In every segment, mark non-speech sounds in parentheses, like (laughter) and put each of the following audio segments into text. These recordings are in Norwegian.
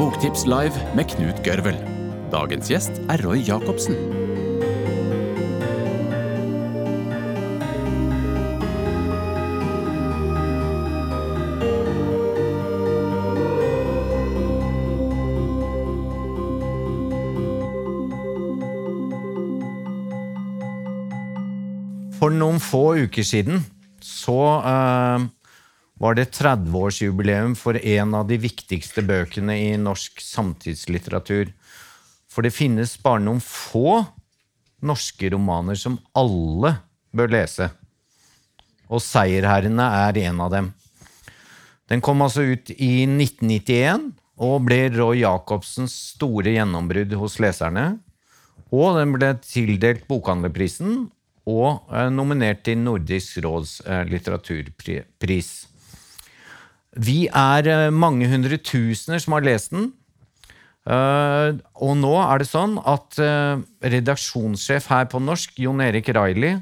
Boktips live med Knut Gørvel. Dagens gjest er Roy Jacobsen. For noen få uker siden så eh, var det 30-årsjubileum for en av de viktigste bøkene i norsk samtidslitteratur. For det finnes bare noen få norske romaner som alle bør lese. Og 'Seierherrene' er en av dem. Den kom altså ut i 1991 og ble Roy Jacobsens store gjennombrudd hos leserne. Og den ble tildelt Bokhandlerprisen og eh, nominert til Nordisk råds eh, litteraturpris. Vi er eh, mange hundre tusener som har lest den. Og nå er det sånn at redaksjonssjef her på norsk, Jon Erik Reilly,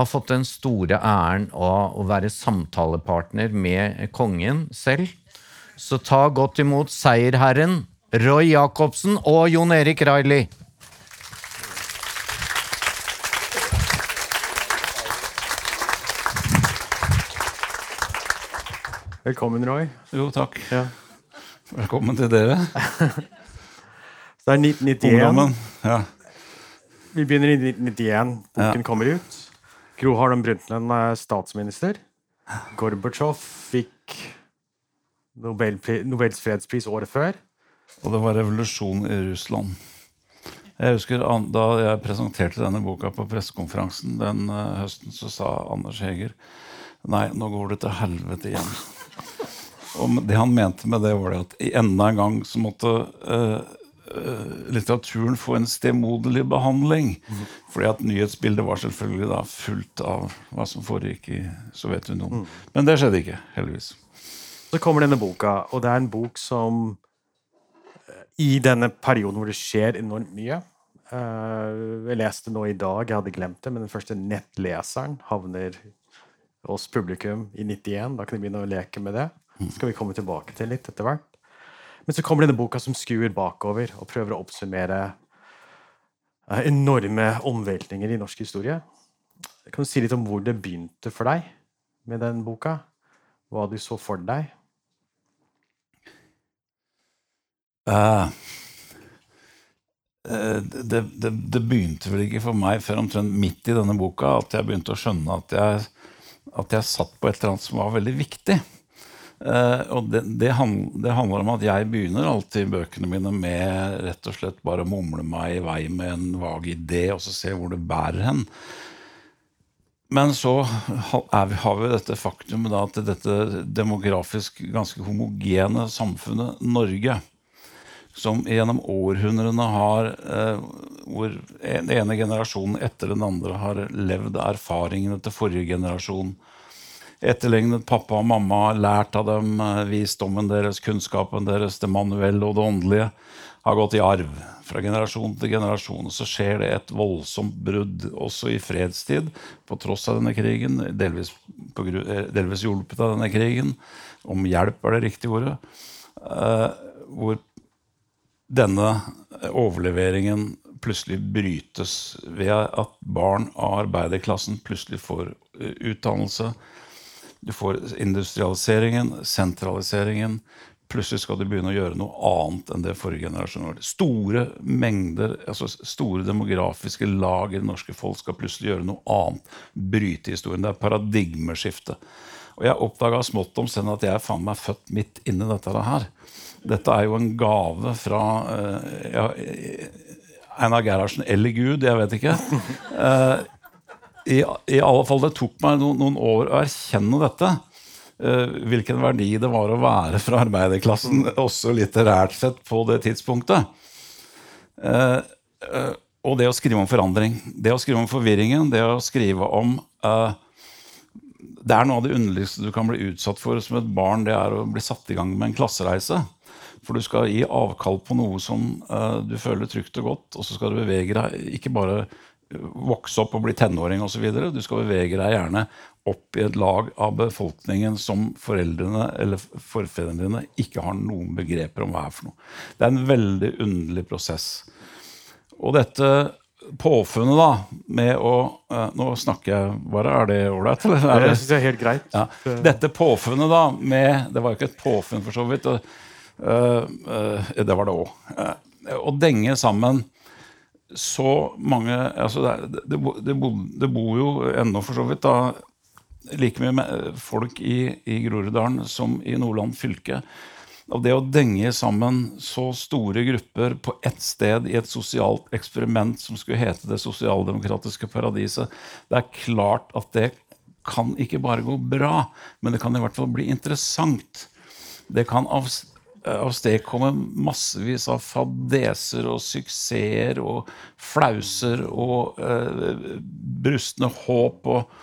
har fått den store æren av å være samtalepartner med kongen selv. Så ta godt imot seierherren Roy Jacobsen og Jon Erik Reilly. Velkommen, Roy. Jo, takk. Ja. Velkommen til dere. (laughs) Så det er 1991. Ja. Vi begynner i 1991. Boken Ja. kommer ut. Gro Harlem Brundtland er statsminister. Gorbatsjov fikk Nobels fredspris året før. Og det var revolusjon i Russland. Jeg husker Da jeg presenterte denne boka på pressekonferansen den eh, høsten, så sa Anders Heger Nei, nå går det til helvete igjen. Og det han mente med det, var det at enda en gang så måtte eh, litteraturen få en stemoderlig behandling. Fordi at nyhetsbildet var selvfølgelig da fullt av hva som foregikk i Sovjetunionen. Men det skjedde ikke, heldigvis. Så kommer denne boka, og det er en bok som eh, I denne perioden hvor det skjer enormt mye Jeg leste nå i dag, jeg hadde glemt det, men den første nettleseren havner hos publikum i 91. Da kan de begynne å leke med det. Det skal vi komme tilbake til litt etter hvert. Men så kommer denne boka som skuer bakover og prøver å oppsummere eh, enorme omveltninger i norsk historie. Kan du si litt om hvor det begynte for deg med den boka? Hva du så for deg? Eh, det, det, det begynte vel ikke for meg før omtrent midt i denne boka at jeg begynte å skjønne at jeg, at jeg satt på et eller annet som var veldig viktig. Eh, og det, det, handl- det handler om at jeg begynner alltid bøkene mine med rett og slett bare å mumle meg i vei med en vag idé, og så se hvor det bærer hen. Men så har vi dette faktumet at dette demografisk ganske homogene samfunnet Norge som gjennom århundrene har eh, Hvor den ene generasjonen etter den andre har levd erfaringene til forrige generasjon. Etterlegnet pappa og mamma, lært av dem vist visdommen deres, kunnskapen deres, det manuelle og det åndelige. Har gått i arv fra generasjon til generasjon. Så skjer det et voldsomt brudd også i fredstid, på tross av denne krigen. Delvis, på, eh, delvis hjulpet av denne krigen. Om hjelp er det riktige ordet. Eh, hvor denne overleveringen plutselig brytes ved at barn av arbeiderklassen plutselig får eh, utdannelse. Du får industrialiseringen, sentraliseringen. Plutselig skal du begynne å gjøre noe annet enn det forrige generasjon gjorde. Store mengder, altså store demografiske lag i det norske folk skal plutselig gjøre noe annet. Bryte historien. Det er paradigmeskifte. Og jeg oppdaga smått om senn at jeg er faen meg født midt inni dette her. Dette er jo en gave fra uh, ja, Einar Gerhardsen eller Gud, jeg vet ikke. (laughs) Eh, i, I alle fall, det tok meg noen, noen år å erkjenne dette. Uh, hvilken verdi det var å være fra arbeiderklassen, også litterært sett, på det tidspunktet. Uh, uh, og det å skrive om forandring. Det å skrive om forvirringen, det å skrive om Det er noe av det underligste du kan bli utsatt for som et barn, det er å bli satt i gang med en klassereise. For du skal gi avkall på noe som du føler trygt og godt, og så skal du bevege deg ikke bare vokse opp og bli tenåring osv. Du skal bevege deg gjerne opp i et lag av befolkningen som foreldrene eller forfedrene dine ikke har noen begreper om hva er for noe. Det er en veldig underlig prosess. Og dette påfunnet da, med å uh, Nå snakker jeg bare. Er det ålreit? (laughs) Det syns jeg er helt greit. Ja. Dette påfunnet da, med Det var jo ikke et påfunn, for så vidt. Og, uh, uh, det var det òg. å denge sammen så mange altså det, det, det, det, bor jo ennå for så vidt da like mye folk i, i Groruddalen som i Nordland fylke. Og det å denge sammen så store grupper på ett sted i et sosialt eksperiment som skulle hete Det sosialdemokratiske paradiset, det er klart at det kan ikke bare gå bra, men det kan i hvert fall bli interessant. Det kan avstedkomme massevis av fadeser og suksesser og flauser og eh, brustne håp og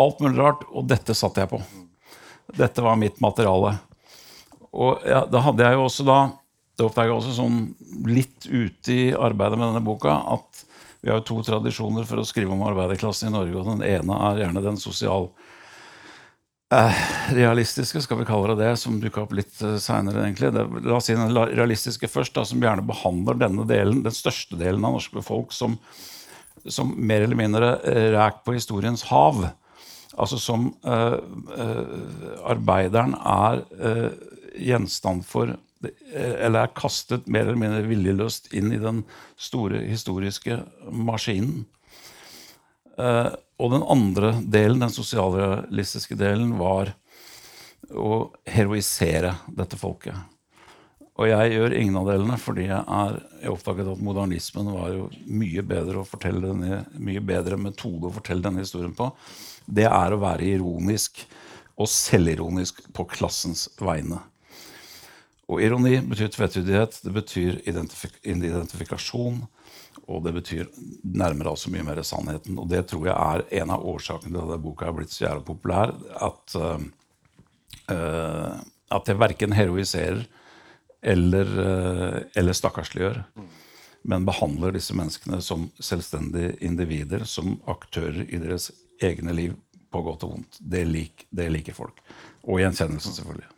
alt mulig rart. Og dette satte jeg på. Dette var mitt materiale. Og ja, da hadde jeg jo også da Det oppdaga jeg også sånn litt ute i arbeidet med denne boka at vi har jo to tradisjoner for å skrive om arbeiderklassen i Norge. og Den ene er gjerne den sosial eh, realistiske, skal vi kalle det det, som dukka opp litt eh, seinere. La oss si den realistiske først, da, som gjerne behandler denne delen, den største delen av norske folk som, som mer eller mindre eh, ræk på historiens hav. Altså som uh, uh, arbeideren er uh, gjenstand for Eller er kastet mer eller mindre viljeløst inn i den store historiske maskinen. Og den andre delen, den sosialrealistiske delen, var å heroisere dette folket. Og jeg gjør ingen av delene fordi jeg, er, jeg oppdaget at modernismen var jo mye bedre, denne, mye bedre metode å fortelle denne historien på det er å være ironisk og selvironisk på klassens vegne. Og ironi betyr tvetydighet, det betyr identifik identifikasjon, og det betyr nærmere altså mye mer sannheten. Og det tror jeg er en av årsakene til at boka er blitt så jævlig populær. At, uh, at jeg verken heroiserer eller, uh, eller stakkarsliggjør. Men behandler disse menneskene som selvstendige individer, som aktører i deres egne liv på godt og vondt. Det, lik, det liker folk. Og gjenkjennelsen, selvfølgelig.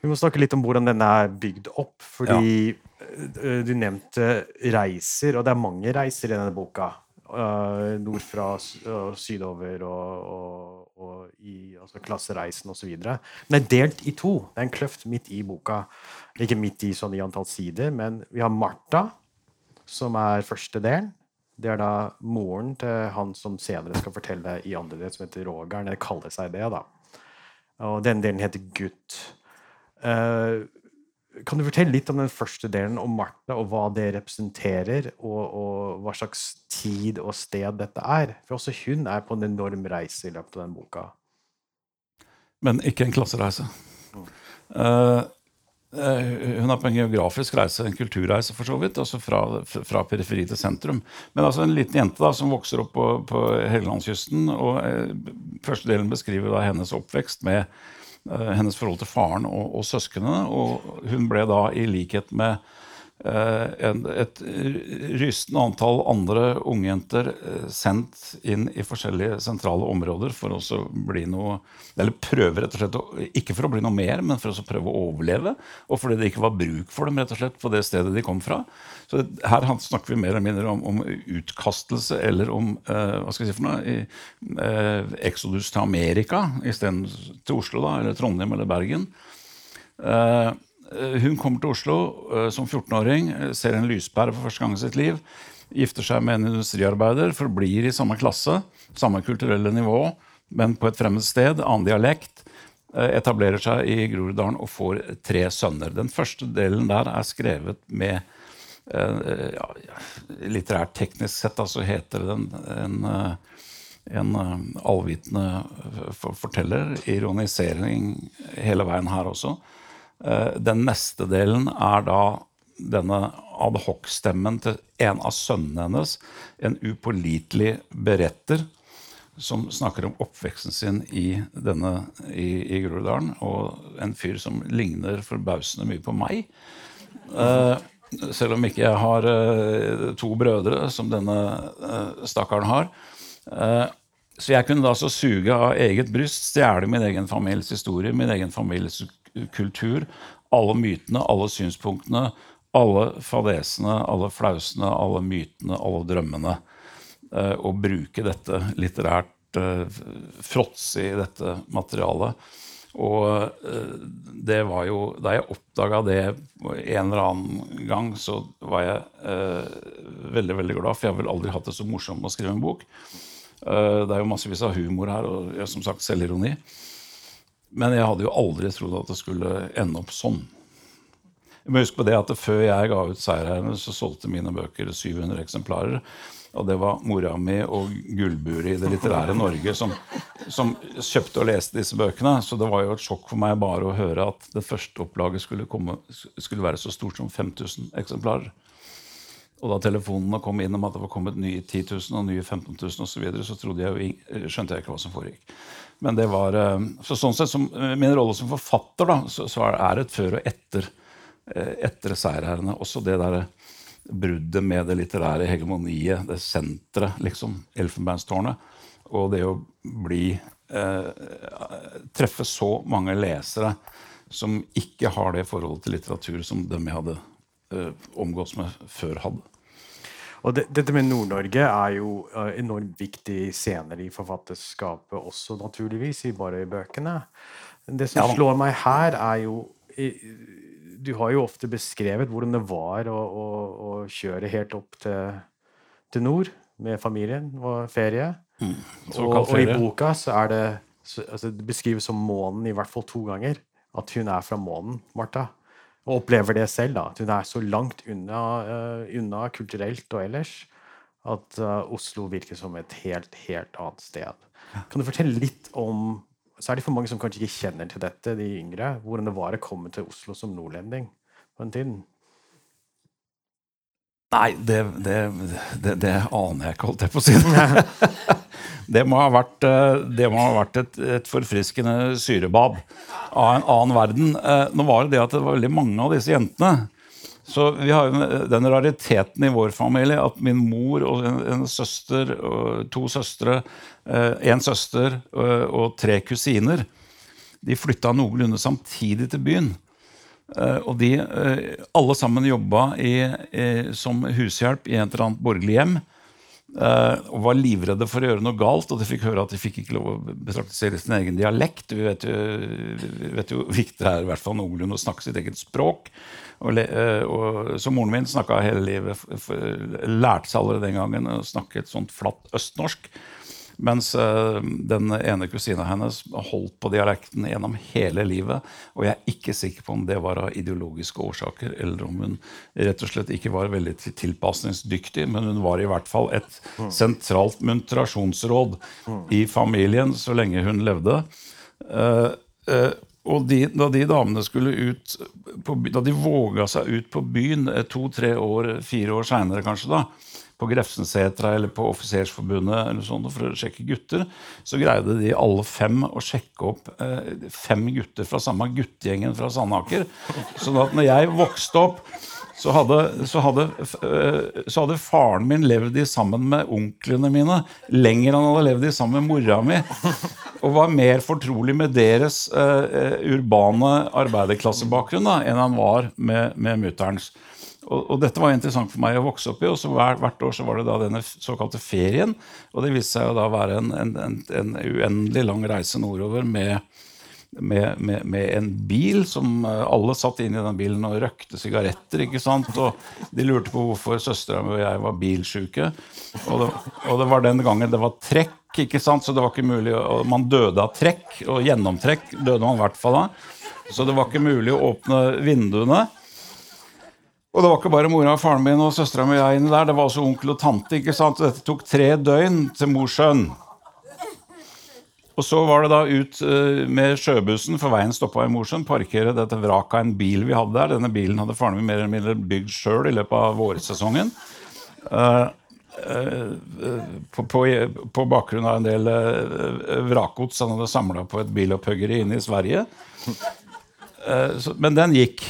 Vi må snakke litt om hvordan denne er bygd opp. Fordi ja. Eh, du nevnte reiser, og det er mange reiser i denne boka. Uh, nordfra og sydover og, og, og i altså klassereisen osv. Den er delt i to. Det er en kløft midt i boka. Ikke midt i sånn i antall sider, men vi har Martha, som er første del. Det er da moren til han som senere skal fortelle i andre del, som heter Roger. Det kaller seg det, da. Og den delen heter Gutt. Uh, kan du fortelle litt om den første delen, om Martha, og hva det representerer, og, og, hva slags tid og sted dette er? For også hun er på en enorm reise i løpet av den boka. Men ikke en klassereise. Uh, hun er på en geografisk reise, en kulturreise for så vidt, altså fra, fra periferi til sentrum. Men altså en liten jente da, som vokser opp på, på Helgelandskysten. og eh, Første delen beskriver da hennes oppvekst med hennes forhold til faren og, og søsknene. Og hun ble da, i likhet med Eh, et rystende antall andre ungjenter eh, sendt inn i forskjellige sentrale områder for å bli noe Eller prøve, rett og slett, ikke for å bli noe mer, men for å prøve å overleve. Og fordi det ikke var bruk for dem rett og slett på det stedet de kom fra. Så her snakker vi mer eller mindre om, om utkastelse eller om eh, hva skal jeg si for noe, i, eh, exodus til Amerika isteden til Oslo, da, eller Trondheim eller Bergen. Eh, Eh, hun kommer til Oslo uh, som 14-åring, eh, ser en lyspære for første gang i sitt liv. Gifter seg med en industriarbeider, forblir i samme klasse, samme kulturelle nivå, men på et fremmed sted, annen dialekt. Etablerer seg i Groruddalen og får tre sønner. Den første delen der er skrevet med ja, Litterært teknisk sett altså heter den en, en allvitende forteller. Ironisering hele veien her også. Eh, den neste delen er da denne adhoc-stemmen til en av sønnene hennes, en upålitelig beretter, som snakker om oppveksten sin i, denne, i, i Groruddalen. Og en fyr som ligner forbausende mye på meg. Uh, selv om ikke jeg har uh, to brødre, som denne uh, stakkaren har. Uh, så jeg kunne da så suge av eget bryst, stjele min egen families historie, min egen families kultur, alle mytene, alle synspunktene, alle fadesene, alle flausene, alle mytene, alle drømmene. og bruke dette litterært, fråtse i dette materialet. Og eh, det var jo Da jeg oppdaga det en eller annen gang, så var jeg eh, veldig veldig glad, for jeg har vel aldri hatt det så morsomt å skrive en bok. Eh, det er jo massevis av humor her, og jeg, som sagt selvironi. Men jeg hadde jo aldri trodd at det skulle ende opp sånn. Jeg må huske på det at Før jeg ga ut 'Seierherrene', så solgte mine bøker 700 eksemplarer. Og det var mora mi og gullburet i det litterære Norge som, som, kjøpte og leste disse bøkene. Så det var jo et sjokk for meg bare å høre at det første opplaget skulle, komme, skulle være så stort som 5000 eksemplarer. Og da telefonene kom inn om at det var kommet nye 10 000 og nye 15 000 osv., så, videre, så jeg skjønte jeg ikke hva som foregikk. Men det var, eh, så sånn sett, som Min rolle som forfatter da, så, så er det et før og etter, eh, etter seierherrene. Også det derre bruddet med det litterære hegemoniet, det senteret, liksom, Elfenbeinstårnet. Og det å bli eh, Treffe så mange lesere som ikke har det forholdet til litteratur som dem jeg hadde eh, omgås med før, hadde. Og det, Dette med Nord-Norge er jo uh, enormt viktig senere i forfatterskapet også, naturligvis, i bare i bøkene. Det som ja. slår meg her, er jo du har jo ofte beskrevet hvordan det var å, å, å kjøre helt opp til, til, nord med familien og ferie. Mm, og, og, i boka så er det så, altså, Det beskrives som månen i hvert fall to ganger. At hun er fra månen, Martha. Og opplever det selv. da, At hun er så langt unna, uh, unna kulturelt og ellers at uh, Oslo virker som et helt, helt annet sted. Kan du fortelle litt om så er det for mange som kanskje ikke kjenner til dette, de yngre, hvordan det var å komme til Oslo som nordlending på den tiden. Nei, det, det, det, det aner jeg ikke, holdt jeg på å si. (laughs) det må ha vært, eh, må ha vært et, et, forfriskende syrebad av en annen verden. Eh, nå var det det at det var veldig mange av disse jentene. Så vi har jo den rariteten i vår familie at min mor og en, en søster, og to søstre én eh, søster og, og tre kusiner. De flytta noenlunde samtidig til byen. Eh, og de alle sammen jobba i, som hushjelp i et eller annet borgerlig hjem. og var livredde for å gjøre noe galt, og de fikk høre at de fikk ikke lov å betraktisere sin egen dialekt. Vi vet jo, vi vet jo viktig det er i hvert fall noenlunde å snakke sitt eget språk. Og, og, så moren min snakka hele livet, lærte seg allerede den gangen å snakke et sånt flatt østnorsk. Mens uh, den ene kusina hennes holdt på dialekten gjennom hele livet. Og jeg er ikke sikker på om det var av ideologiske årsaker, eller om hun rett og slett ikke var veldig tilpasningsdyktig, men hun var i hvert fall et sentralt muntrasjonsråd i familien så lenge hun levde. Uh, uh, og de, da de damene skulle ut på, Da de våga seg ut på byen to-tre år, fire år seinere kanskje, da, på Grefsensetra eller på Offisersforbundet eller sånt, for å sjekke gutter, så greide de alle fem å sjekke opp eh, fem gutter fra samme guttegjengen fra Sandaker. Sånn at når jeg vokste opp, så hadde, så, hadde, eh, så hadde, faren min levd i sammen med onklene mine lenger enn han hadde levd i sammen med mora mi. Og var mer fortrolig med deres uh, urbane arbeiderklassebakgrunn enn han var med, med mutterns. Og, og, dette var interessant for meg å vokse opp i. og så hver, Hvert år så var det da denne såkalte ferien. Og det viste seg å da være en, en, en, en uendelig lang reise nordover med, med, med, med, en bil som eh, alle satt inn i den bilen og røkte sigaretter. ikke sant? Og de lurte på hvorfor søstera mi og jeg var bilsjuke. Og det, og det, var den gangen det var trekk, ikke sant? så det var ikke mulig, og man døde av trekk. Og gjennomtrekk døde man i hvert fall av. Så det var ikke mulig å åpne vinduene. Og det var ikke bare mora og faren min og søstera mi inne der, det var også onkel og tante. ikke sant? Dette tok tre døgn til Mosjøen. Og så var det da ut uh, med sjøbussen, for veien stoppa i Mosjøen. Parkere dette vraket av en bil vi hadde der. Denne bilen hadde faren min mer eller mindre bygd sjøl i løpet av vårsesongen. Uh, uh, på, bakgrunn av en del vrakgods han hadde samla på et bilopphuggeri inne i Sverige. Men den gikk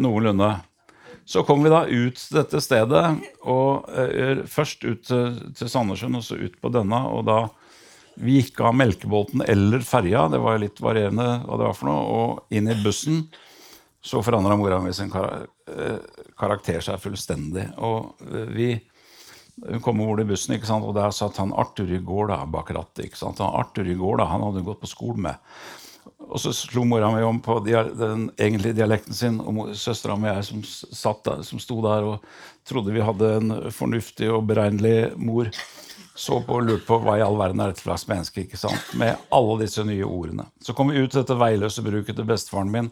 noenlunde. Så kom vi da ut til dette stedet, og uh, først ut til, til Sandnessjøen og så ut på denne. Og da vi gikk av Melkebåten eller ferja, det var litt varierende hva det var for noe, og inn i bussen, så forandra mora mi sin kar eh, karakter seg fullstendig. Og uh, vi hun kom over i bussen, ikke sant? og der satt han Arthur i går da, bak rattet. Han Arthur i går da, han hadde gått på skolen med. Og så slo mora mi om på den egentlige dialekten sin, og søstera mi og jeg som, satt der, som sto der og trodde vi hadde en fornuftig og beregnelig mor, så på og lurte på hva i all verden er dette slags menneske? ikke sant? Med alle disse nye ordene. Så kom vi ut til dette veiløse bruket til bestefaren min,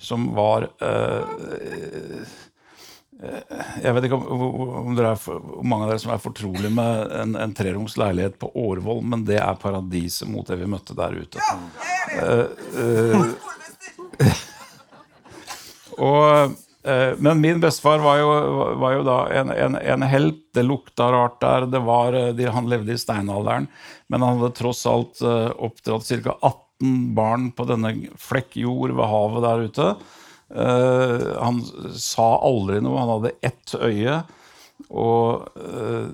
som var øh, jeg vet ikke om, om, er, mange av dere som er fortrolig med en, en treroms leilighet på Årvoll, men det er paradiset mot det vi møtte der ute. Uh, uh, (laughs) og, uh, men min bestefar var jo, var jo da en, en, en, helt. Det lukta rart der. Var, de, han levde i steinalderen, men han hadde tross alt oppdratt ca. 18 barn på denne flekk jord ved havet der ute. Uh, han sa aldri noe. Han hadde ett øye. Og uh,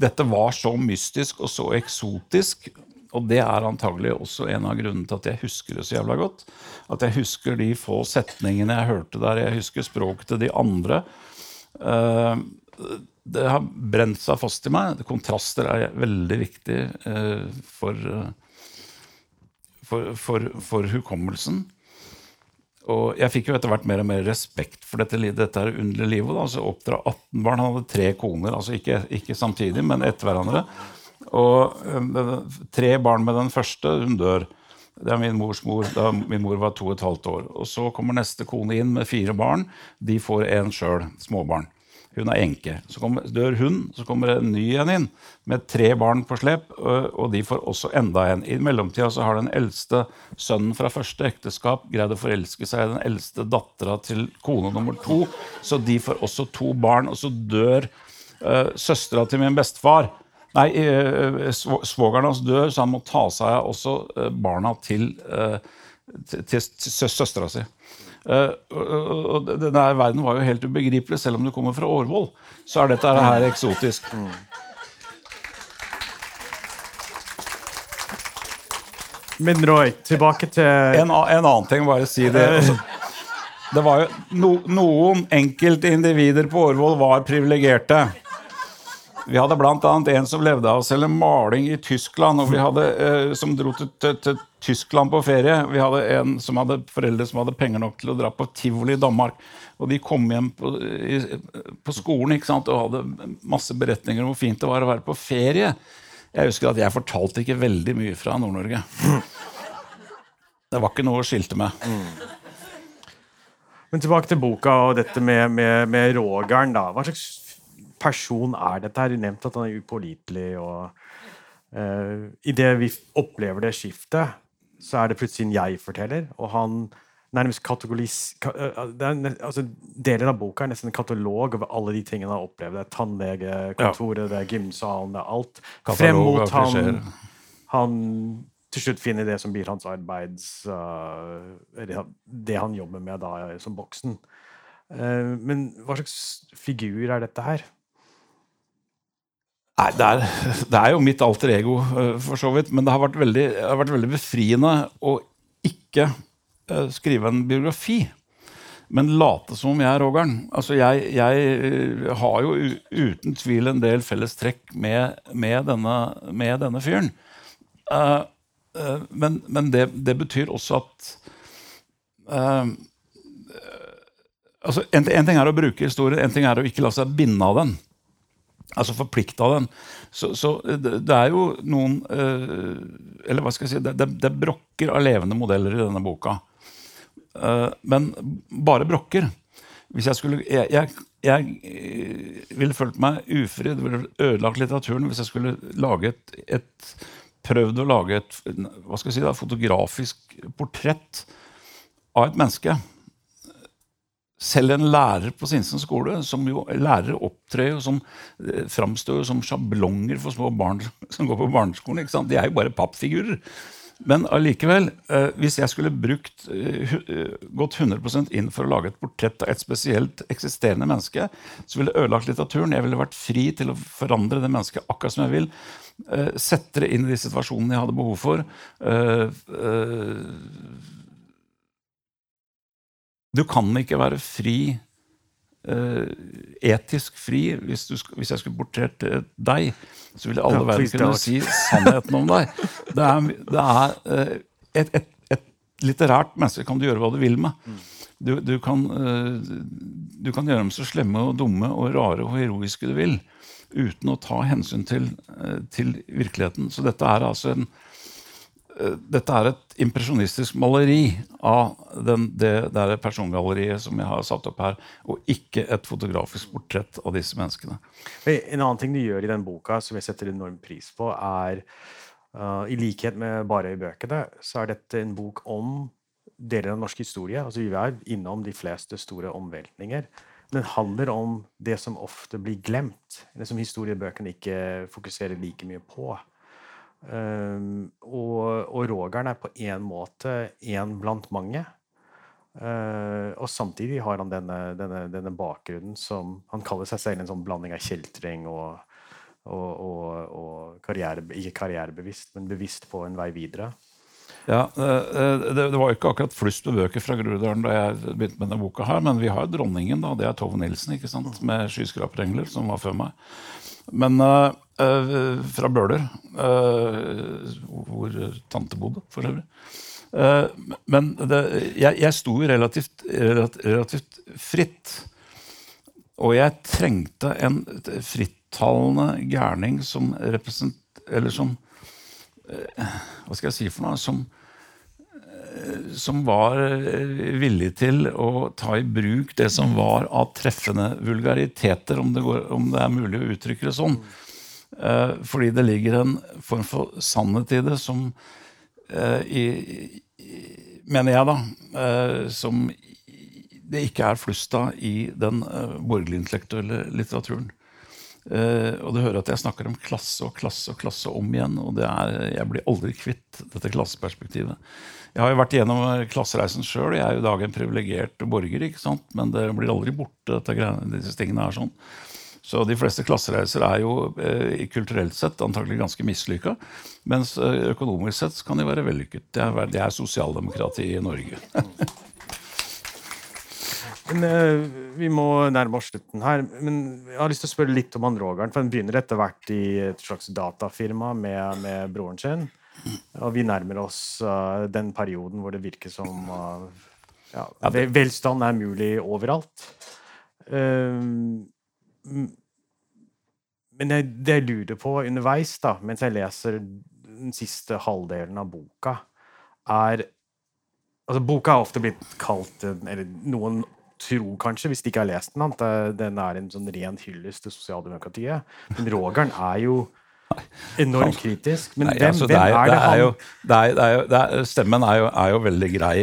dette var så mystisk og så eksotisk. Og det er antagelig også en av grunnene til at jeg husker det så jævla godt. At jeg husker de få setningene jeg hørte der. Jeg husker språket til de andre. Uh, det har brent seg fast i meg. Kontraster er veldig viktig for, for, for, for hukommelsen. Og jeg fikk jo etter hvert mer og mer respekt for dette, dette underlige livet. Altså Oppdra 18 barn. Han hadde tre koner, altså ikke, ikke samtidig, men etter hverandre. Og tre barn med den første, hun dør. Det er min mors mor da min mor var to og et halvt år. Og så kommer neste kone inn med fire barn. De får en sjøl, småbarn. Hun er enke. Så kommer, dør hun, så kommer en ny en inn med tre barn på slep, og de får også enda en. I mellomtida så har den eldste sønnen fra første ekteskap greid å forelske seg i den eldste dattera til kone nummer to, så de får også to barn. Og så dør uh, søstera til min bestefar. Nei, uh, svogeren hans dør, så han må ta seg av også barna til, uh, til, til, til søstera si. Uh, og denne verden var jo helt ubegripelig, selv om du kommer fra Årvoll. Så er dette her eksotisk. Mm. Men Roy, tilbake til En, en annen ting, bare si det. Altså, det var jo no, Noen enkeltindivider på Årvoll var privilegerte. Vi hadde bl.a. en som levde av å selge maling i Tyskland, og vi hadde eh, som dro til, til, til, Tyskland på ferie. Vi hadde en som hadde foreldre som hadde penger nok til å dra på tivoli i Danmark. Og de kom hjem på, i, på skolen ikke sant, og hadde masse beretninger om hvor fint det var å være på ferie. Jeg husker at jeg fortalte ikke veldig mye fra Nord-Norge. Det var ikke noe å skilte med. Men tilbake til boka og dette med, med, med Rogeren. da. Hva slags person er dette? her? Du nevnte at han er upålitelig. og uh, Idet vi opplever det skiftet, så er det plutselig en jeg-forteller. Og han nærmest kategoris... Ka, altså, deler av boka er nesten en katalog over alle de tingene han har opplevd. Det er tannlegekontoret, ja. det er gymsalen, det er alt. Katalog Frem mot han, han til slutt finner det som blir hans arbeids... Uh, det han jobber med da som boksen. Uh, men hva slags figur er dette her? Nei, det er, det er, jo mitt alter ego, eh, for så vidt. Men det har vært veldig, har vært veldig befriende å ikke uh, skrive en biografi. Men late som om jeg er Rogern. Altså, jeg, jeg uh, har jo uten tvil en del felles trekk med, med, denne, med denne, fyren. Uh, men, men det, det, betyr også at altså, en, en ting er å bruke historien, en ting er å ikke la seg binde av den altså forplikta den. Så, så, det er jo noen uh, Eller hva skal jeg si det, det, brokker av levende modeller i denne boka. Uh, men bare brokker. Hvis jeg skulle Jeg, jeg, jeg eh, ville følt meg ufri, det ville ødelagt litteraturen hvis jeg skulle lage et, et prøvd å lage et hva skal jeg si da, fotografisk portrett av et menneske selv en lærer på Sinsen skole, som jo lærere opptrer og som eh, framstår som sjablonger for små barn (laughs) som går på barneskolen. ikke sant? De er jo bare pappfigurer. Men allikevel, eh, hvis jeg skulle brukt, eh, gått 100% inn for å lage et portrett av et spesielt eksisterende menneske, så ville det ødelagt litteraturen. Jeg ville vært fri til å forandre det mennesket akkurat som jeg vil. Sette det inn i de situasjonene jeg hadde behov for. Eh, du kan ikke være fri eh, etisk fri hvis, du hvis jeg skulle portrert eh, deg, så ville alle Ja, verden kunne si sannheten om deg. Det er, det er eh, et, et, et litterært menneske kan du gjøre hva du vil med. Du, du, kan, du kan gjøre dem så slemme og dumme og rare og heroiske du vil, uten å ta hensyn til, til virkeligheten. Så dette er altså en dette er et impresjonistisk maleri av den, det der persongalleriet som jeg har satt opp her, og ikke et fotografisk portrett av disse menneskene. En annen ting du gjør i den boka som jeg setter enorm pris på, er uh, I likhet med bare i bøkene, så er dette en bok om deler av norsk historie. Altså, vi er innom de fleste store omveltninger. Den handler om det som ofte blir glemt, det som historiebøkene ikke fokuserer like mye på. Um, og, og Rogeren er på en måte en blant mange. Uh, og samtidig har han denne, denne, denne bakgrunnen som Han kaller seg selv en sånn blanding av kjeltring og, og, og, og karriere, ikke karrierebevisst, men bevisst på en vei videre. Ja, eh, det, det var ikke akkurat flust med bøker fra Groruddalen da jeg begynte med denne boka, her, men vi har jo dronningen, da. Det er Tove Nilsen, ikke sant, med 'Skyskraperengler', som var før meg. Men uh, fra Bøler, eh, hvor tante bodde, for øvrig. Men det, jeg, jeg sto relativt, relativt, fritt. Og jeg trengte en frittalende gærning som represent... Eller som Hva skal jeg si for noe? Som, som var eh, villig til å ta i bruk det som var av treffende vulgariteter, om det, går, om det er mulig å uttrykke det sånn. Eh, fordi det ligger en form for sannhet i det som eh, i, i, Mener jeg, da. som det ikke er flust av i den borgerlig-intellektuelle litteraturen. Uh, og du hører at jeg snakker om klasse og klasse og klasse om igjen. Og er, jeg blir aldri kvitt dette klasseperspektivet. Jeg har jo vært gjennom eh, klassereisen sjøl. Jeg er jo i dag en privilegert borger, ikke sant? men det blir aldri borte, disse tingene er sånn. Så de fleste klassereiser er jo eh, kulturelt sett antagelig ganske mislykka. Mens eh, økonomisk sett kan de være vellykket. Det er, det er sosialdemokrati i Norge. (laughs) Men eh, Vi må nærme oss slutten her. Men jeg har lyst til å spørre litt om han Rogeren. For han begynner etter hvert i et slags datafirma med, med broren sin. Og vi nærmer oss eh, den perioden hvor det virker som eh, ja, vel- velstand er mulig overalt. Um, men det jeg lurer på underveis, da, mens jeg leser den siste halvdelen av boka, er Altså, boka har ofte blitt kalt Eller noen tror kanskje, hvis de ikke har lest den, at eh, den er en sånn ren hyllest til sosialdemokratiet. Men Rogeren er jo (laughs) enormt kritisk. Men Nei, hvem, altså, hvem er det, er han jo, det er, det er jo, det er, Stemmen er jo, er jo veldig grei.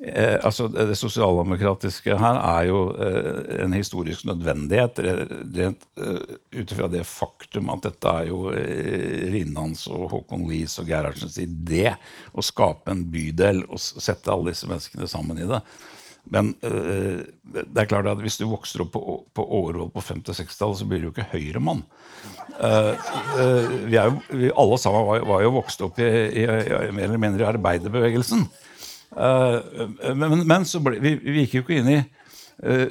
Eh, altså, det sosialdemokratiske her er jo eh, en historisk nødvendighet. re- Rent eh, ut ifra det faktum at dette er jo eh, Rinnans og Håkon Lies og Gerhardsens idé å skape en bydel og sette alle disse menneskene sammen i det. Men eh, det er klart at hvis du vokser opp på, på Årvoll på 50-60-tallet, så blir du jo ikke høyremann. Uh, uh, vi er jo, vi alle sammen var, var jo vokst opp i, i, i mer eller mindre arbeiderbevegelsen. Uh, men, men ble, vi, vi gikk jo ikke inn i eh,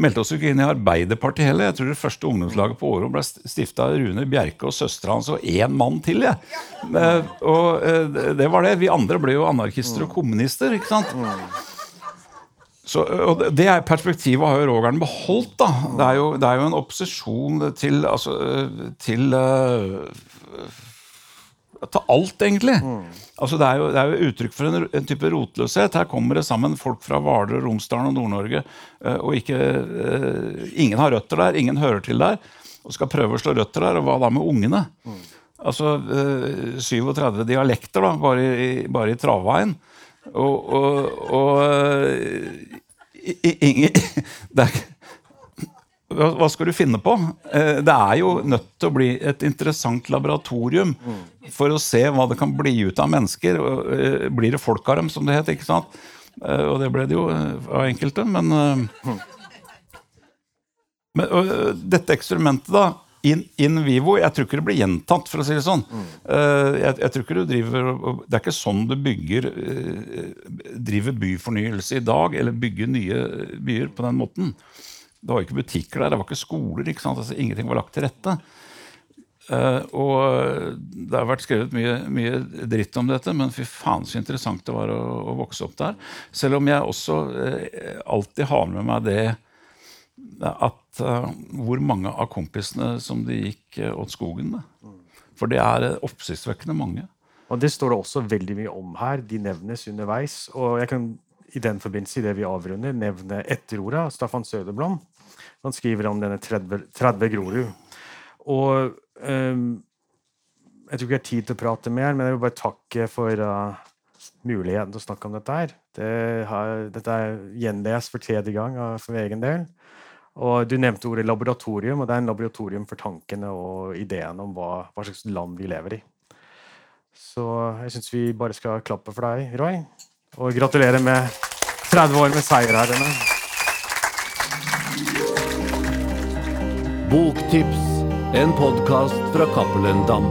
meldte oss jo ikke inn i Arbeiderpartiet heller. Jeg tror det første ungdomslaget på Åro ble stifta av Rune Bjerke og søstera hans og én mann til. jeg. Eh, og eh, det var det. Vi andre ble jo anarkister og kommunister. ikke sant? Så, og det- er perspektivet har jo Rogern beholdt. da. Det er jo, det er jo en opposisjon til, altså, til uh, til alt, egentlig. Altså, det, er jo, det er jo uttrykk for en, en type rotløshet. Her kommer det sammen folk fra Hvaler, Romsdalen og Nord-Norge. og ikke, uh, Ingen har røtter der, ingen hører til der. Og skal prøve å slå røtter der. Og hva da med ungene? Altså uh, 37 dialekter, da, bare i, bare i travveien. Og, og, og i- ingen, (laughs) hva, skal du finne på? Eh, det er jo nødt til å bli et interessant laboratorium for å se hva det kan bli ut av mennesker. Eh, blir det folk av dem, som det het? ikke sant? Eh, og det ble det jo eh, av enkelte, men, eh, men eh, dette eksperimentet, da in, in vivo Jeg tror ikke det blir gjentatt, for å si det sånn. Eh, jeg, jeg tror ikke du driver Det er ikke sånn du bygger eh, driver byfornyelse i dag, eller bygger nye byer på den måten. Det var ikke butikker der, det var ikke skoler. ikke? Altså, ingenting var lagt til rette. Uh, og det har vært skrevet mye, mye dritt om dette, men fy faen så interessant det var å, å vokse opp der. Selv om jeg også uh, alltid har med meg det at uh, hvor mange av kompisene som det gikk uh, åt skogen med. For det er eh, oppsiktsvekkende mange. Og det står det også veldig mye om her. De nevnes underveis. Og jeg kan i den forbindelse, i det vi avrunder, nevne etterorda. Staffan Söderblom. Han skriver om denne 30, 30 Grorud. Og um, jeg tror ikke jeg har tid til å prate mer, men jeg vil bare takke for uh, muligheten til å snakke om dette her. Det har, dette er gjenlest for tredje gang for egen del. Og du nevnte ordet laboratorium, og det er en laboratorium for tankene og ideene om hva, hva slags land vi lever i. Så jeg syns vi bare skal klappe for deg, Roy. Og gratulere med 30 år med seier her. Denne. Boktips, en podkast fra Cappelen Dam.